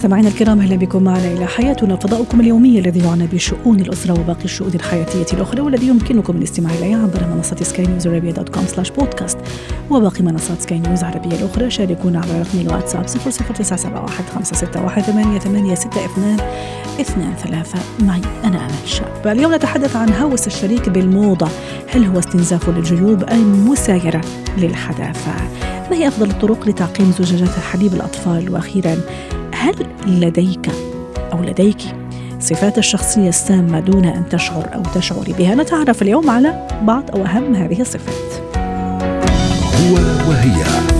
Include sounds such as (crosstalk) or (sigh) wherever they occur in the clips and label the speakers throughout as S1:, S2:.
S1: مستمعينا الكرام أهلا بكم معنا إلى حياتنا فضاؤكم اليومي الذي يعنى بشؤون الأسرة وباقي الشؤون الحياتية الأخرى والذي يمكنكم الاستماع إليه عبر منصة سكاي نيوز عربيه dot com slash podcast وباقي منصات سكاي نيوز العربية الأخرى. شاركونا على رقم الواتساب 00971 561 8862 اثنان ثلاثة. معي أنا أمل شاب. اليوم نتحدث عن هوس الشريك بالموضة. هل هو استنزاف للجيوب أم مسايرة للحداثة؟ ما هي أفضل الطرق لتعقيم زجاجات حليب الأطفال؟ وأخيرا هل لديك أو لديك صفات الشخصية السامة دون أن تشعر أو تشعري بها؟ نتعرف اليوم على بعض أو أهم هذه الصفات.
S2: هو وهي.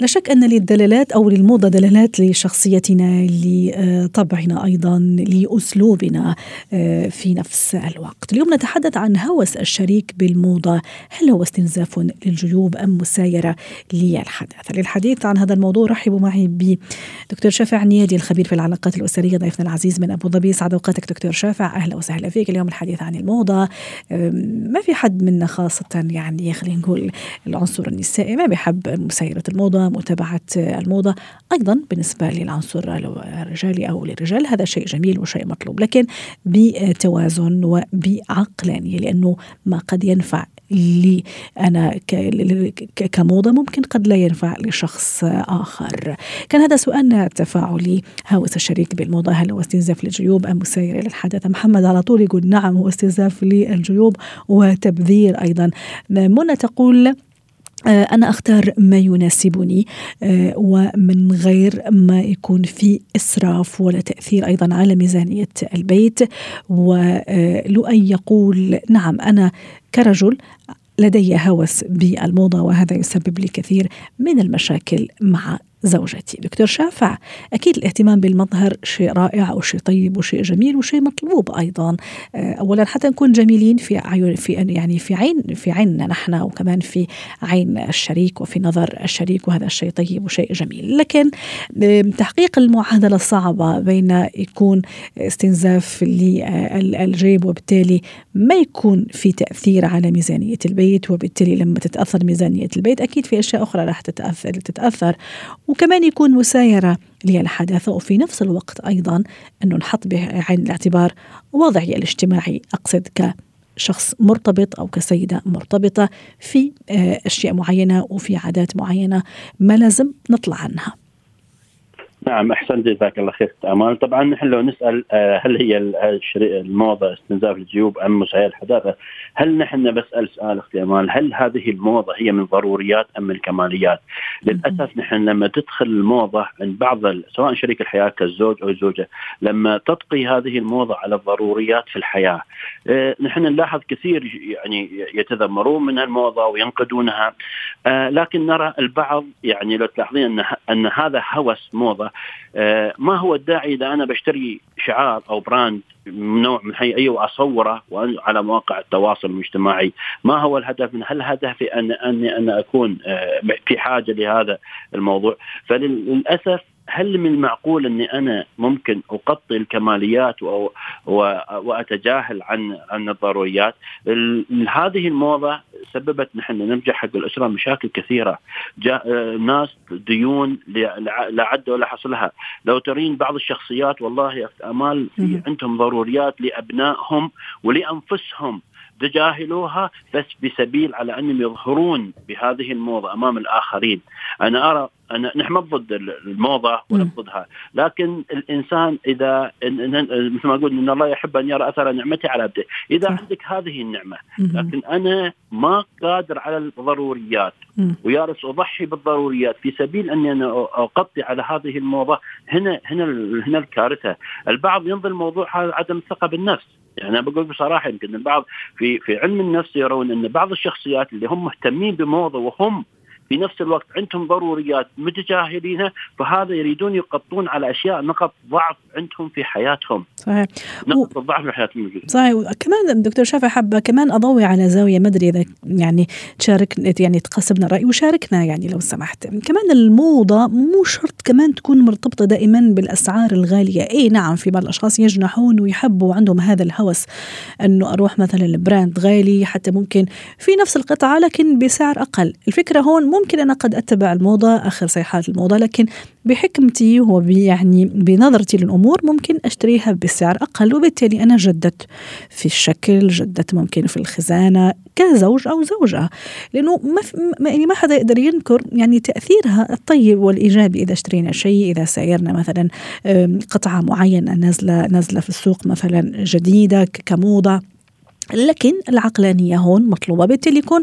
S1: لا شك أن للدلالات أو للموضة دلالات لشخصيتنا لطبعنا أيضا لأسلوبنا آه، في نفس الوقت. اليوم نتحدث عن هوس الشريك بالموضة. هل هو استنزاف للجيوب أم مسايرة للحداثة؟ للحديث عن هذا الموضوع رحبوا معي بدكتور شافع نيادي الخبير في العلاقات الأسرية ضيفنا العزيز من أبو ظبي. سعد أوقاتك دكتور شافع. أهلا وسهلا فيك اليوم الحديث عن الموضة. ما في حد منا خاصة يعني خلينا نقول العنصر النسائي ما بيحب مسايرة الموضة. متابعة الموضة. أيضا بالنسبة للعنصر الرجالي أو للرجال هذا شيء جميل وشيء مطلوب لكن بتوازن وبعقلانية لأنه ما قد ينفع لي أنا كموضة ممكن قد لا ينفع لشخص آخر. كان هذا سؤالنا التفاعلي هوس الشريك بالموضة؟ هل هو استنزاف للجيوب أم مسير للحدث محمد على طول يقول نعم هو استنزاف للجيوب وتبذير أيضا. منى تقول أنا أختار ما يناسبني آه، ومن غير ما يكون في إسراف ولا تأثير أيضا على ميزانية البيت. ولؤي يقول نعم أنا كرجل لدي هوس بالموضة وهذا يسبب لي كثير من المشاكل مع زوجتي. دكتور شافع أكيد الاهتمام بالمظهر شيء رائع وشيء طيب وشيء جميل وشيء مطلوب أيضا. آه، أولا حتى نكون جميلين في عيون في يعني في عين في عيننا نحن وكمان في عين الشريك وفي نظر الشريك وهذا الشيء طيب وشيء جميل. لكن تحقيق المعادلة الصعبة بين يكون استنزاف للجيب وبالتالي ما يكون في تأثير على ميزانية البيت وبالتالي لما تتأثر ميزانية البيت أكيد في أشياء أخرى راح تتأثر تتأثر. وكمان يكون مسايرة للحداثة وفي نفس الوقت أيضا أنه نحط بعين الاعتبار وضعي الاجتماعي أقصد كشخص مرتبط أو كسيدة مرتبطة في آه، أشياء معينة وفي عادات معينة ما لازم نطلع عنها.
S3: نعم أحسنت جزاك الله خير امال طبعا نحن لو نسأل آه، هل هي الموضة استنزاف الجيوب أم مسايا الحداثه هل نحن بسأل سؤال أختي امال هل هذه الموضة هي من ضروريات أم من كماليات؟ للأسف نحن لما تدخل الموضة عند بعض سواء شريك الحياة كالزوج أو الزوجه لما تطقي هذه الموضة على الضروريات في الحياة آه، نحن نلاحظ كثير يعني يتذمرون من الموضه وينقدونها آه، لكن نرى البعض يعني لو تلاحظين أن أن هذا هوس موضة ما هو الداعي إذا أنا بشتري شعار أو براند من نوع من حي اي واصوره على مواقع التواصل الاجتماعي ما هو الهدف من هل هدفي ان اني أنا أكون آه، في حاجة لهذا الموضوع؟ فللأسف هل من المعقول أني أنا ممكن اغطي الكماليات وأتجاهل عن عن الضروريات؟ هذه الموضة سببت نحن نرجع حق الاسره مشاكل كثيرة، جاء ناس ديون لا عد ولا حصلها، لو ترين بعض الشخصيات والله يا أمال في عندهم ضروريات لأبنائهم ولأنفسهم. تجاهلوها بس بسبيل على أنهم يظهرون بهذه الموضة أمام الآخرين، أنا أرى أنا نحن ما ضد الموضة ولا ضدها لكن الإنسان إذا مثل ما أقول إن الله يحب أن يرى أثر نعمته على عبده. إذا صح. عندك هذه النعمة لكن أنا ما قادر على الضروريات ويارس أضحي بالضروريات في سبيل أني أنا أغطي على هذه الموضة هنا هنا هنا الكارثة. البعض ينظر الموضوع هذا عدم الثقة بالنفس. يعني أنا بقول بصراحة يمكن البعض في في علم النفس يرون أن بعض الشخصيات اللي هم مهتمين بموضة وهم في نفس الوقت عندهم ضروريات متجاهلينها فهذا يريدون يقطون على أشياء نقط ضعف عندهم في حياتهم.
S1: صحيح.
S3: نقط و... الضعف في حياتهم الموجودة.
S1: صحيح. كمان دكتور شافع حابه كمان أضوي على زاوية ما أدري إذا يعني تشارك يعني تقاسمنا الراي وشاركنا يعني لو سمحت. كمان الموضة مو شرط كمان تكون مرتبطة دائما بالأسعار الغالية. إي نعم في بعض الأشخاص يجنحون ويحبوا وعندهم هذا الهوس إنه أروح مثلا البراند غالي حتى ممكن في نفس القطعة لكن بسعر أقل. الفكرة هون ممكن أنا قد أتبع الموضة آخر صيحات الموضة لكن بحكمتي ويعني بنظرتي للأمور ممكن أشتريها بسعر أقل وبالتالي أنا جددت في الشكل جددت ممكن في الخزانة كزوج أو زوجة. لأنه ما يعني ما حدا يقدر ينكر يعني تأثيرها الطيب والإيجابي إذا اشترينا شيء إذا سايرنا مثلا قطعة معينة نازلة نازلة في السوق مثلا جديدة كموضة. لكن العقلانية هون مطلوبة بالتالي يكون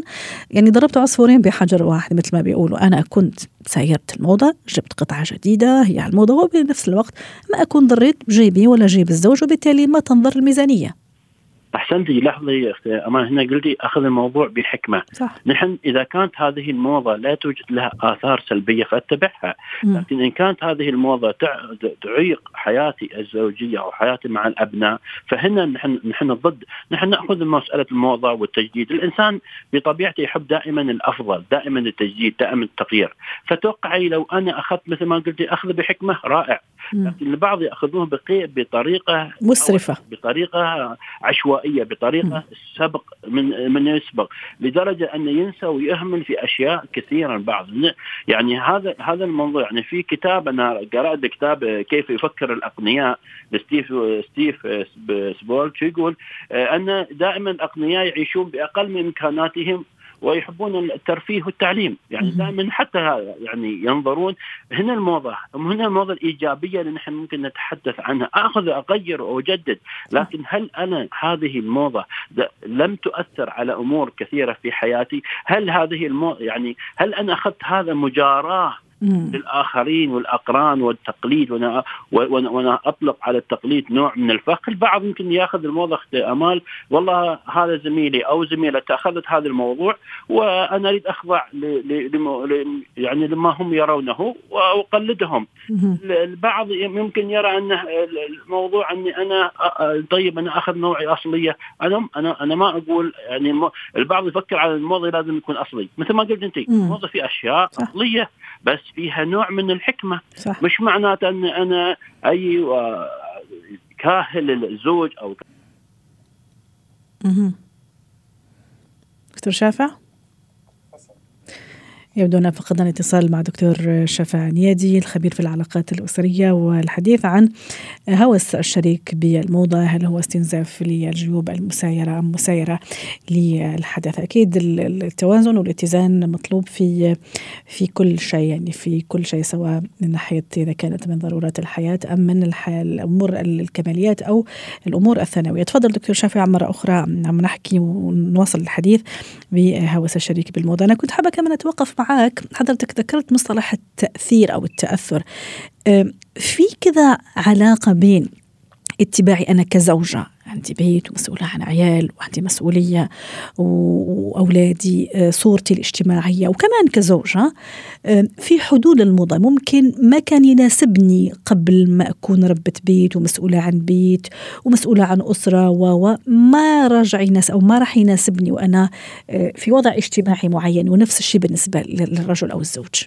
S1: يعني ضربت عصفورين بحجر واحد مثل ما بيقولوا. أنا كنت سايرت الموضة جبت قطعة جديدة هي الموضة وبنفس الوقت ما أكون ضريت جيبي ولا جيب الزوج وبالتالي ما تنظر الميزانية.
S3: احسنتي لحظة يا أختي أمان هنا قلتي أخذ الموضوع بحكمة.
S1: صح.
S3: نحن إذا كانت هذه الموضة لا توجد لها آثار سلبية فأتبعها. لكن إن كانت هذه الموضة تعيق حياتي الزوجية أو حياتي مع الأبناء فهنا نحن نحن ضد. نحن نأخذ مسألة الموضة والتجديد. الإنسان بطبيعته يحب دائما الأفضل دائما التجديد دائما التغيير فتوقعي لو أنا أخذت مثل ما قلتي أخذ بحكمة رائع. لكن البعض يأخذوه بطريقة
S1: مسرفة.
S3: بطريقة عشوائية بطريقة سبق من من يسبق لدرجة انه ينسى ويهمل في أشياء كثيرا بعض يعني هذا هذا الموضوع. يعني في كتاب أنا قرأت كتاب كيف يفكر الاغنياء لستيف ستيف سيبولد شو يقول أن دائما الاغنياء يعيشون بأقل من إمكاناتهم ويحبون الترفيه والتعليم. يعني دائما حتى يعني ينظرون هنا الموضة هنا الموضة الإيجابية اللي نحن ممكن نتحدث عنها. أخذ أغير واجدد لكن هل أنا هذه الموضة لم تؤثر على أمور كثيرة في حياتي؟ هل هذه الموضه يعني هل أنا أخذت هذا مجاراة للآخرين والأقران والتقليد وأنا وأنا أطلق على التقليد نوع من الفخر، البعض يمكن يأخذ الموضوع امال والله هذا زميلي أو زميلتي أخذت هذا الموضوع وأنا أريد أخضع ل يعني لما هم يرونه وأقلدهم. البعض يمكن يرى أن الموضوع أني أنا طيب أنا أخذ نوعي أصلية، أنا أنا أنا ما أقول يعني البعض يفكر على الموضه لازم يكون أصلي، مثل ما قلت أنت. الموضه في أشياء أصلية بس فيها نوع من الحكمة.
S1: صح.
S3: مش معناته أن أنا أي كاهل الزوج أو
S1: دكتور شافع؟ يبدو أن فقدنا الاتصال مع دكتور شفا نيادي الخبير في العلاقات الأسرية والحديث عن هوس الشريك بالموضة. هل هو استنزاف للجيوب المسايرة أم مسايرة للحدث؟ أكيد التوازن والاتزان مطلوب في في كل شيء يعني في كل شيء سواء من ناحية إذا كانت من ضرورات الحياة أم من الأمور الكماليات أو الأمور الثانوية. تفضل دكتور شافع مرة أخرى عم نحكي ونواصل الحديث بهوس الشريك بالموضة. أنا كنت حابة كمان أتوقف مع معك حضرتك ذكرت مصطلح التأثير أو التأثر. في كذا علاقة بين اتباعي أنا كزوجة عندي بيت ومسؤولة عن عيال وعندي مسؤولية وأولادي آه، صورتي الاجتماعية وكمان كزوجة آه، في حدود الموضة. ممكن ما كان يناسبني قبل ما أكون ربة بيت ومسؤولة عن بيت ومسؤولة عن أسرة وما راجع يناس أو ما راح يناسبني وأنا آه، في وضع اجتماعي معين ونفس الشيء بالنسبة للرجل أو الزوج.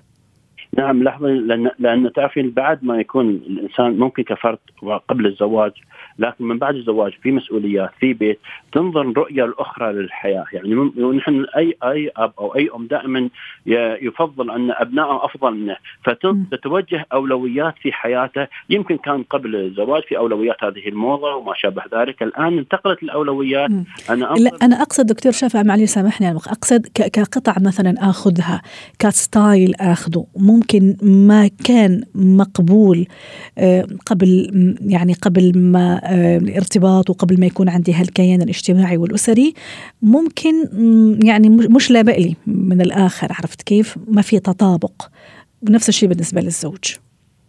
S3: نعم لحظة لأن, لأن تعرفين بعد ما يكون الإنسان ممكن كفرد قبل الزواج لكن من بعد الزواج في مسؤوليات في بيت تنظر الرؤيه الأخرى للحياة. يعني نحن أي أي أب أو أي أم دائما يفضل أن أبنائه أفضل منه. فتتوجه أولويات في حياته. يمكن كان قبل الزواج في أولويات هذه الموضة وما شابه ذلك. الآن انتقلت الأولويات.
S1: أنا لا أنا أقصد دكتور شافع معلي سامحني أقصد كقطع مثلا آخذها ك style آخذه. ممكن ما كان مقبول آه، قبل يعني قبل ما الارتباط وقبل ما يكون عندي هالكيان الاجتماعي والأسري ممكن يعني مش لا بقلي من الآخر عرفت كيف؟ ما في تطابق ونفس الشيء بالنسبة للزوج.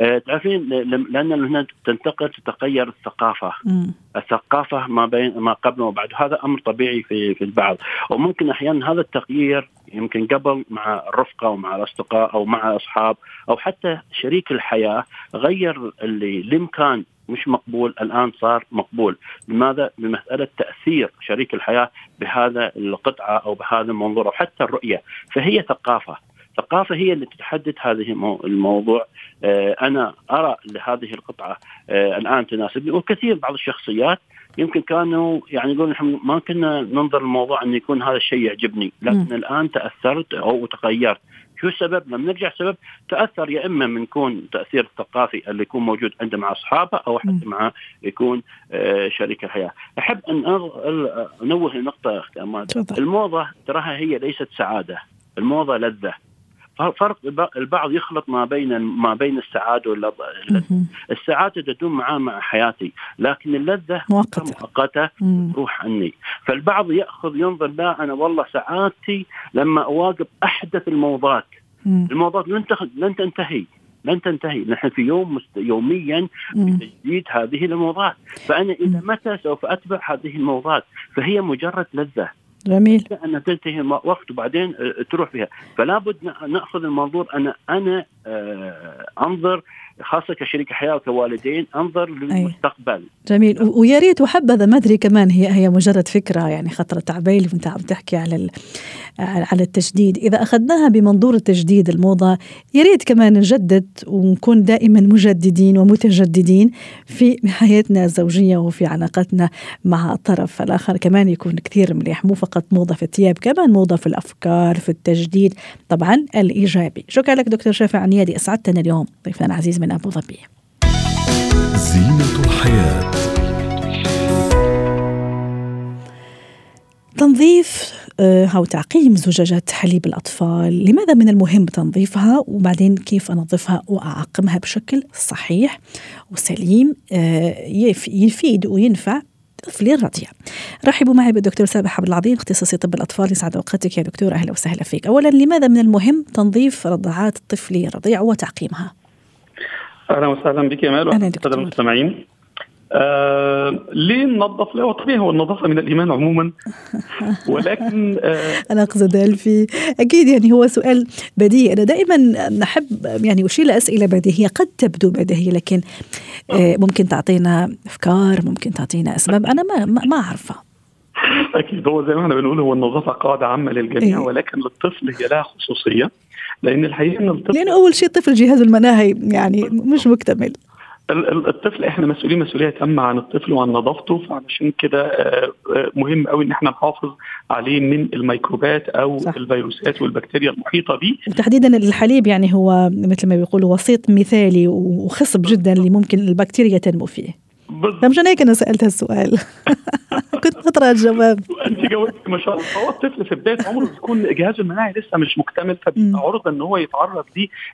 S3: آه، تعرفين لأن هنا تنتقل تتغير الثقافة
S1: مم.
S3: الثقافة ما بين ما قبل وبعد هذا أمر طبيعي في في البعض وممكن أحيانا هذا التغيير يمكن قبل مع الرفقه ومع الاصدقاء أو مع أصحاب أو حتى شريك الحياة غير اللي لم كان مش مقبول الآن صار مقبول، لماذا؟ بمساله تأثير شريك الحياة بهذا القطعة أو بهذا المنظور أو حتى الرؤية، فهي ثقافة، ثقافة هي اللي تحدد هذه الموضوع آه، أنا أرى لهذه القطعة آه، الآن تناسبني وكثير بعض الشخصيات يمكن كانوا يعني يقولون نحن ما كنا ننظر الموضوع أن يكون هذا الشيء يعجبني، لكن م. الآن تأثرت أو تغيرت. شو السبب؟ لما نرجع سبب تأثر يا إما من يكون تأثير الثقافي اللي يكون موجود عنده مع أصحابه أو حتى مع يكون آه شريك الحياة. أحب أن أنوه لنقطة أختي الموضة تراها هي ليست سعادة، الموضة لذة. فرق البعض يخلط ما بين ما بين السعادة واللذة. السعادة تدوم معاه مع حياتي لكن اللذة
S1: مؤقتة.
S3: مؤقته تروح عني. فالبعض يأخذ ينظر لا أنا والله سعادتي لما اواقف أحدث الموضات. الموضات لن لن تنتهي. لن تنتهي. نحن في يوم مست... يوميا بتجديد هذه الموضات. فأنا إلى متى سوف أتبع هذه الموضات؟ فهي مجرد لذة.
S1: جميل.
S3: ان تنتهي وقت وبعدين آه، تروح فيها. فلا بد نأخذ المنظور. أنا آه، انظر خاصة كشريك حياة وكوالدين انظر للمستقبل.
S1: جميل. ويا ريت وحبذا ما ادري كمان هي هي مجرد فكرة يعني خطرت على بالي وانت عم تحكي على على التجديد. إذا أخذناها بمنظور التجديد الموضة يا ريت كمان نجدد ونكون دائما مجددين ومتجددين في حياتنا الزوجية وفي علاقتنا مع الطرف الآخر. كمان يكون كثير مليح مو فقط موضة في الثياب كمان موضة في الأفكار في التجديد. طبعا الإيجابي. شكرا لك دكتور شافع. عنيادي أسعدتنا اليوم ضيفنا العزيز من أبو ظبي.
S2: زينة الحياة.
S1: تنظيف آه، أو تعقيم زجاجات حليب الأطفال. لماذا من المهم تنظيفها؟ وبعدين كيف أنظفها وأعقمها بشكل صحيح وسليم؟ آه، يفيد وينفع طفلي الرضيع رحبوا معي بالدكتور سابح عبد العظيم اختصاصي طب الأطفال يسعد أوقاتك يا دكتور. أهلا وسهلا فيك. اولا لماذا من المهم تنظيف رضعات الطفل الرضيع وتعقيمها؟
S4: أهلا وسهلا بك يا مال
S1: وسهلا
S4: المستمعين. آه ليه ننظف؟ لا هو طبيعي هو النظافة من الإيمان عموما. (laughs) ولكن
S1: آه أنا أقصد الفي أكيد يعني هو سؤال بديهي. أنا دائما نحب يعني اشيل اسئله بديهية قد تبدو بديهية لكن آه ممكن تعطينا أفكار ممكن تعطينا أسباب. أنا ما ما أعرفها.
S4: أكيد هو زي ما إحنا بنقول هو النظافة قاعدة عامة للجميع إيه؟ ولكن للطفل هي لها خصوصية. لأن الحقيقة إن الطفل
S1: لأنه أول شيء الطفل جهازه المناعي يعني مش مكتمل.
S4: الطفل إحنا مسؤولين مسؤولية تامة عن الطفل وعن نظافته فعلشان كده آه، آه، مهم قوي إن إحنا نحافظ عليه من الميكروبات أو صح. الفيروسات والبكتيريا المحيطة به
S1: وتحديدا الحليب يعني هو مثل ما بيقولوا وسيط مثالي وخصب جدا اللي ممكن البكتيريا تنمو فيه. مشان هيك أنا سألت هالسؤال. (laughs) كنت بقرا الجواب.
S4: انت جاوبتي ما شاء الله. هو الطفل في بداية عمره بيكون جهازه المناعي لسه مش مكتمل فبيبقى عرضه إن هو يتعرض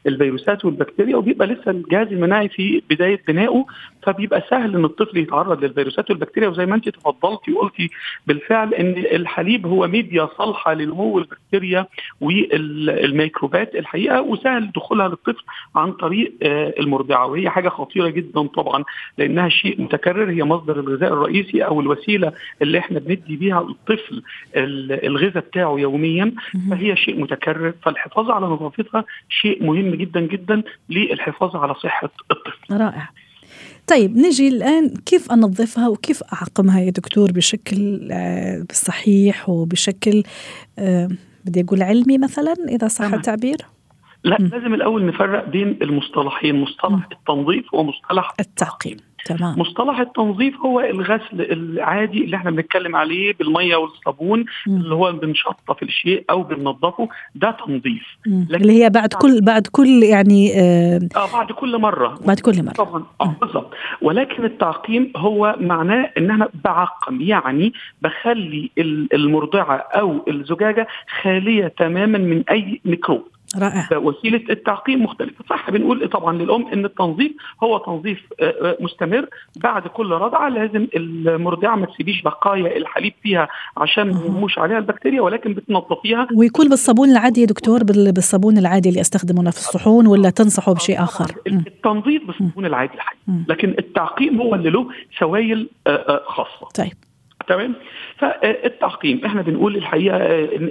S4: للفيروسات والبكتيريا وبيبقى لسه الجهاز المناعي في بداية بنائه فبيبقى سهل إن الطفل يتعرض للفيروسات والبكتيريا. وزي ما أنت تفضلتي وقلتي بالفعل إن الحليب هو ميديا صالحة لنمو البكتيريا والميكروبات الحقيقة وسهل دخولها للطفل عن طريق آه، المرضعة. وهي حاجة خطيرة جدا طبعا لأنها شيء متكرر هي مصدر الغذاء الرئيسي أو الوسيلة اللي إحنا بندي بيها الطفل الغذاء بتاعه يوميا فهي شيء متكرر فالحفاظ على نظافتها شيء مهم جدا جدا للحفاظ على صحة الطفل.
S1: رائع. طيب نجي الآن كيف أنظفها وكيف أعقمها يا دكتور بشكل آه، صحيح وبشكل آه، بدي أقول علمي مثلا إذا صح التعبير؟
S4: لا م. لازم الأول نفرق بين المصطلحين مصطلح م. التنظيف ومصطلح
S1: التعقيم تمام.
S4: مصطلح التنظيف هو الغسل العادي اللي إحنا بنتكلم عليه بالمية والصابون م. اللي هو بنشطف الشيء أو بننظفه ده تنظيف.
S1: اللي هي بعد كل بعد كل يعني
S4: آه, آه بعد كل مرة.
S1: بعد كل مرة.
S4: طبعا. آه بالظبط. ولكن التعقيم هو معناه إن أنا بعقم يعني بخلي المرضعة أو الزجاجة خالية تماما من أي ميكروب.
S1: رائع.
S4: وسيلة التعقيم مختلفة. صح بنقول طبعا للأم إن التنظيف هو تنظيف آه، آه، مستمر. بعد كل رضعة لازم المرضعة ما تسيبيش بقايا الحليب فيها عشان ما يهموش عليها البكتيريا ولكن بتنظفيها.
S1: ويكون بالصابون العادي يا دكتور بالصابون العادي اللي استخدمه في الصحون ولا تنصحوا بشيء آخر؟
S4: التنظيف بالصابون العادي الحقيقي لكن التعقيم هو اللي له سوائل آه، خاصة.
S1: طيب.
S4: تمام؟ فالتعقيم إحنا بنقول الحقيقة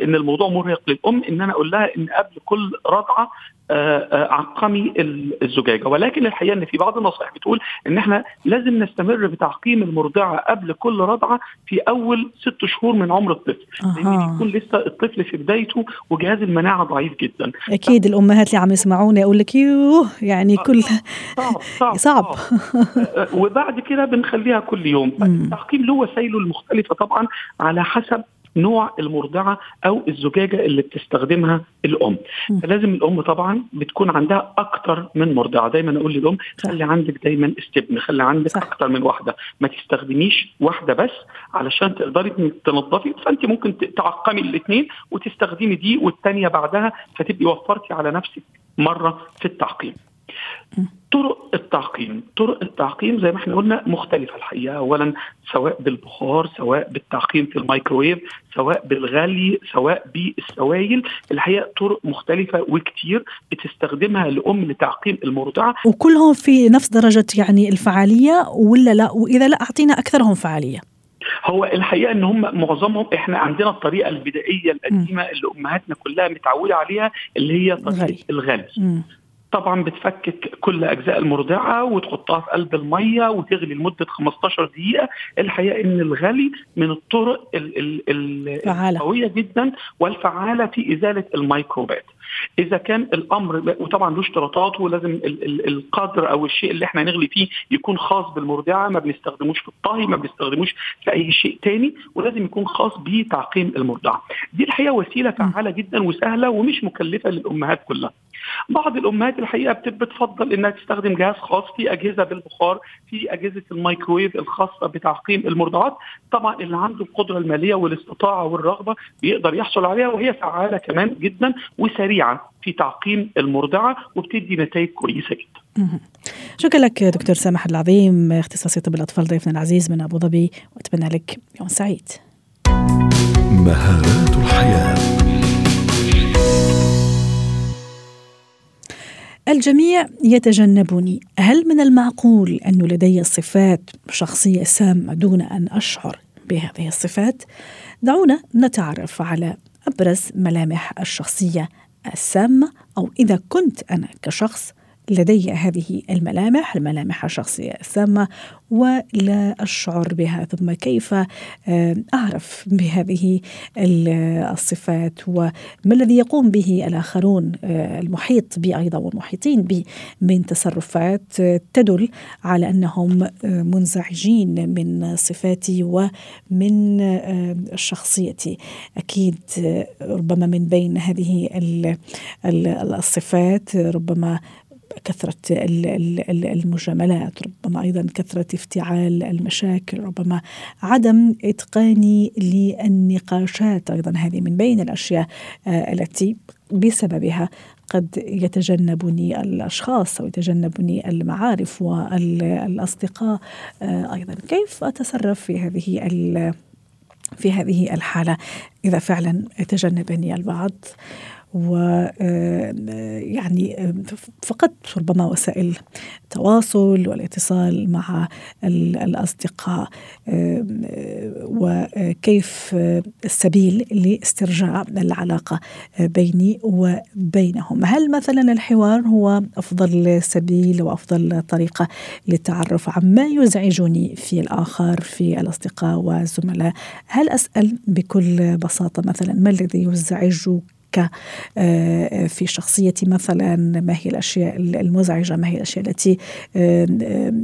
S4: ان الموضوع مرهق للأم إن أنا أقول لها إن قبل كل رضعة آه، آه، عقمي الزجاجة. ولكن الحقيقة إن في بعض النصائح بتقول إن إحنا لازم نستمر بتعقيم المرضعة قبل كل رضعة في أول ست شهور من عمر الطفل. لأن بيكون لسه الطفل في بدايته وجهاز المناعة ضعيف جدا.
S1: أكيد ف... الامهات اللي عم يسمعونا يقول لك يوه يعني كل
S4: صعب صعب, صعب. صعب. وبعد كده بنخليها كل يوم. التعقيم له وسائله المختلفة طبعا. على حسب نوع المرضعة أو الزجاجة اللي بتستخدمها الأم. فلازم الأم طبعا بتكون عندها أكتر من مرضعة. دايما أقول للأم خلي عندك دايما استبن خلي عندك صح. أكتر من واحدة. ما تستخدميش واحدة بس علشان تقدري تنظفي. فأنت ممكن تعقمي الاثنين وتستخدمي دي والثانيه بعدها فتبقي وفرتي على نفسك مرة في التعقيم. طرق التعقيم. طرق التعقيم زي ما إحنا قلنا مختلفة الحقيقة. أولا سواء بالبخار سواء بالتعقيم في الميكروويف سواء بالغلي سواء بالسوائل. الحقيقة طرق مختلفة وكتير بتستخدمها الأم لتعقيم المرضعة
S1: وكلهم في نفس درجة يعني الفعالية ولا لا؟ وإذا لا أعطينا أكثرهم فعالية.
S4: هو الحقيقة إن هم معظمهم إحنا عندنا الطريقة البدائية القديمة اللي أمهاتنا كلها متعودة عليها اللي هي طريقة الغلي. طبعا بتفكك كل أجزاء المرضعة وتحطها في قلب المية وتغلي لمدة 15 دقيقة. الحقيقة إن الغلي من الطرق القوية جدا والفعالة في إزالة الميكروبات. إذا كان الأمر وطبعا له اشتراطات ولازم القدر أو الشيء اللي إحنا نغلي فيه يكون خاص بالمرضعة ما بنستخدموش في الطهي ما بنستخدموش في أي شيء تاني ولازم يكون خاص بتعقيم المرضعة. دي الحقيقة وسيلة فعالة جدا وسهلة ومش مكلفة للأمهات كلها. بعض الأمهات الحقيقة بتفضل إنها تستخدم جهاز خاص في أجهزة بالبخار في أجهزة الميكرويف الخاصة بتعقيم المرضعات طبعا اللي عنده القدرة المالية والاستطاعة والرغبة بيقدر يحصل عليها وهي فعالة كمان جدا وسريعه في تعقيم المرضعة وبتدي نتائج كويسة جدا.
S1: شكرا لك دكتور سامح العظيم اختصاصي طب الأطفال ضيفنا العزيز من أبو ظبي وأتمنى لك يوم سعيد.
S2: مهارات الحياة
S1: الجميع يتجنبني هل من المعقول أن لدي صفات شخصية سامة دون أن أشعر بهذه الصفات؟ دعونا نتعرف على أبرز ملامح الشخصية السامة أو إذا كنت أنا كشخص لدي هذه الملامح الملامح الشخصية السامة ولا أشعر بها ثم كيف آه، أعرف بهذه الصفات؟ وما الذي يقوم به الآخرون آه، المحيط بي أيضا والمحيطين بي من تصرفات تدل على أنهم آه، منزعجين من صفاتي ومن شخصيتي. أكيد ربما من بين هذه الصفات ربما كثرة المجاملات ربما أيضا كثرة افتعال المشاكل ربما عدم إتقاني للنقاشات أيضا. هذه من بين الأشياء آه، التي بسببها قد يتجنبني الأشخاص أو يتجنبني المعارف والاصدقاء آه، أيضا كيف أتصرف في هذه في هذه الحالة إذا فعلا تجنبني البعض؟ و يعني فقدت ربما وسائل التواصل والاتصال مع الأصدقاء وكيف السبيل لاسترجاع العلاقة بيني وبينهم. هل مثلا الحوار هو أفضل سبيل وأفضل طريقة للتعرف عما يزعجني في الآخر في الأصدقاء والزملاء؟ هل أسأل بكل بساطة مثلا ما الذي يزعجك آه، في شخصيتي مثلا ما هي الأشياء المزعجة ما هي الأشياء التي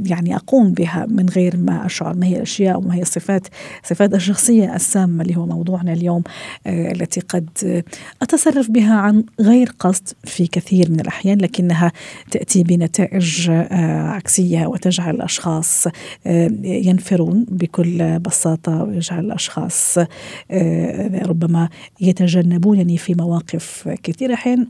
S1: يعني أقوم بها من غير ما أشعر. ما هي الأشياء وما هي الصفات صفات الشخصية السامة اللي هو موضوعنا اليوم آه، التي قد اتصرف بها عن غير قصد في كثير من الأحيان لكنها تأتي بنتائج آه، عكسية وتجعل الأشخاص ينفرون بكل بساطة ويجعل الأشخاص ربما يتجنبونني في مواقف مواقف كثيرة. حين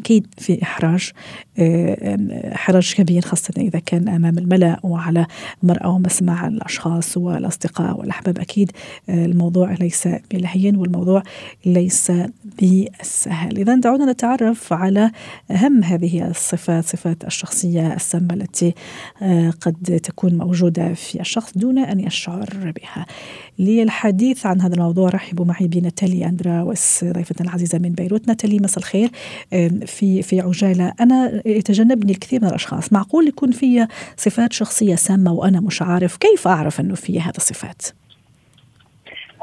S1: أكيد في إحراج آه، إحراج كبير خاصة إذا كان أمام الملأ وعلى مرأى ومسمع الأشخاص والأصدقاء والأحباب. أكيد آه، الموضوع ليس بالهين والموضوع ليس بالسهل إذا دعونا نتعرف على أهم هذه الصفات صفات الشخصية السامة التي آه، قد تكون موجودة في الشخص دون أن يشعر بها. للحديث عن هذا الموضوع رحبوا معي بناتالي أندراوس ضيفتنا العزيزة من بيروت. ناتالي مساء الخير. في في عجالة. أنا يتجنبني الكثير من الأشخاص. معقول يكون في صفات شخصية سامة وأنا مش عارف؟ كيف أعرف إنه في هذا الصفات؟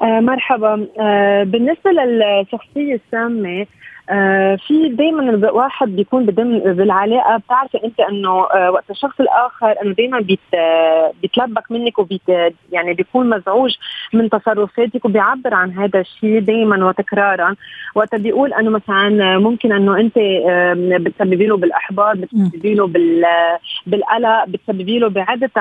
S5: آه مرحبا. آه بالنسبة للشخصية السامة آه في دائما الواحد بيكون بدم بالعلاقة بتعرفي أنت إنه آه وقت الشخص الآخر إنه دائما بيت آه بيتلبك منك وبيت يعني بيكون مزعوج من تصرفاتك وبيعبر عن هذا الشيء دائما وتكرارا. وقت بيقول إنه مثلا ممكن إنه أنت بتسببي له بالأحباط بتسببي له بالقلق بتسببي له بعدة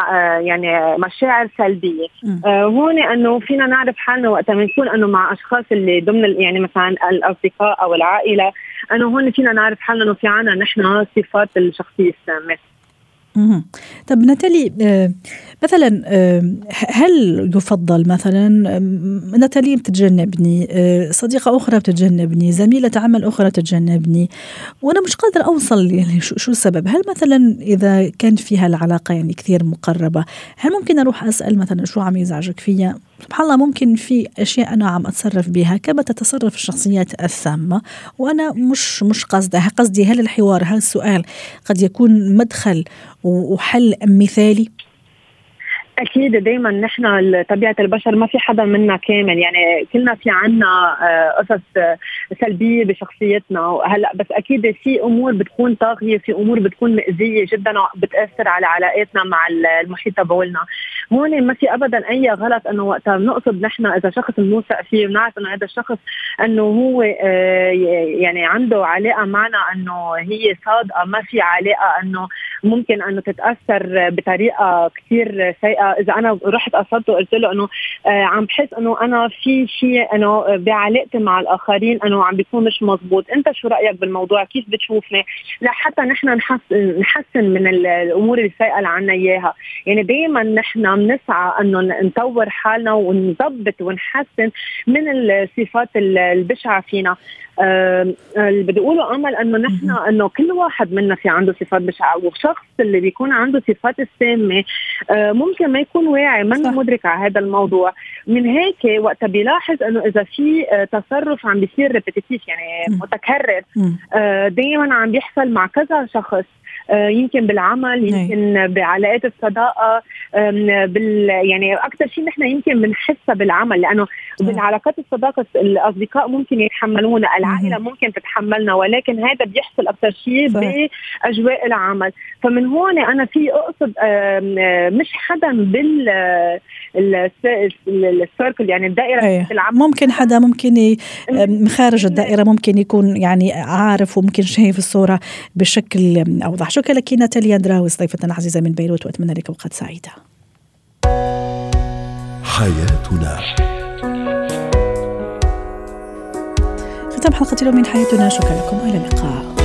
S5: يعني مشاعر سلبية. هون إنه فينا نعرف حالنا وقت ما نكون إنه مع أشخاص اللي ضمن يعني مثلا الأصدقاء أو العائلة إلى أنه هون فينا نعرف حالنا إنه في عنا نحن صفات الشخصية السامة.
S1: طب ناتالي آه، مثلا آه، هل يفضل مثلا ناتالي بتتجنبني آه، صديقة أخرى بتتجنبني زميلة عمل أخرى تتجنبني وأنا مش قادرة أوصل يعني شو السبب؟ هل مثلا إذا كان فيها العلاقة يعني كثير مقربة هل ممكن أروح أسأل مثلا شو عم يزعجك فيا؟ سبحان الله ممكن في أشياء أنا عم أتصرف بها كما تتصرف الشخصيات السامه وأنا مش مش قصدها. قصدي هل الحوار هل السؤال قد يكون مدخل وحل مثالي؟
S5: أكيد دائما نحن طبيعة البشر ما في حدا منا كامل. يعني كلنا في عنا آه، قصص سلبية بشخصيتنا. هلا بس أكيد في أمور بتكون طاغية في أمور بتكون مأذية جدا بتاثر على علاقاتنا مع المحيط تبعولنا. هون ما في ابدا أي غلط إنه وقتها بنقصد نحن إذا شخص بنوثق فيه بنعرف إنه هذا الشخص إنه هو آه، يعني عنده علاقة معنا إنه هي صادقة ما في علاقة إنه ممكن أنه تتأثر بطريقة كثير سيئة. إذا أنا رحت قصدته وقلت له إنه آه عم بحس إنه أنا في شيء إنه بعلاقتي مع الآخرين إنه عم بيكون مش مزبوط أنت شو رأيك بالموضوع؟ كيف بتشوفني؟ لحتى نحن نحسن نحسن من الأمور اللي سائل عنا إياها. يعني دائما نحن بنسعى إنه نطور حالنا ونظبط ونحسن من الصفات البشعة فينا. اللي بدي أقوله أمل إنه نحن إنه كل واحد منا في عنده صفات بشعة والشخص اللي بيكون عنده صفات السامة آه، ممكن ما يكون واعي ما مدرك على هذا الموضوع. من هيك وقت بيلاحظ إنه إذا في آه، تصرف عم بيصير ريبيتيتيف يعني متكرر. آه، دائما عم بيحصل مع كذا شخص. يمكن بالعمل يمكن بعلاقات الصداقة بال يعني أكثر شيء نحن يمكن بنحسها بالعمل لأنه بالعلاقات الصداقة الأصدقاء ممكن يتحملونا العائلة ممكن تتحملنا ولكن هذا بيحصل أكثر شيء بأجواء العمل. فمن هون أنا في أقصد مش حدا بال السيركل يعني الدائرة
S1: أيه. العمل. ممكن حدا ممكن خارج الدائرة ممكن يكون يعني عارف وممكن شايف الصورة بشكل أوضح. شكرا لك ناتاليا دراوس ضيفتنا العزيزة من بيروت وأتمنى لك أوقات سعيدة. حياتنا. ختام حلقة اليوم من حياتنا. شكرا لكم إلى اللقاء.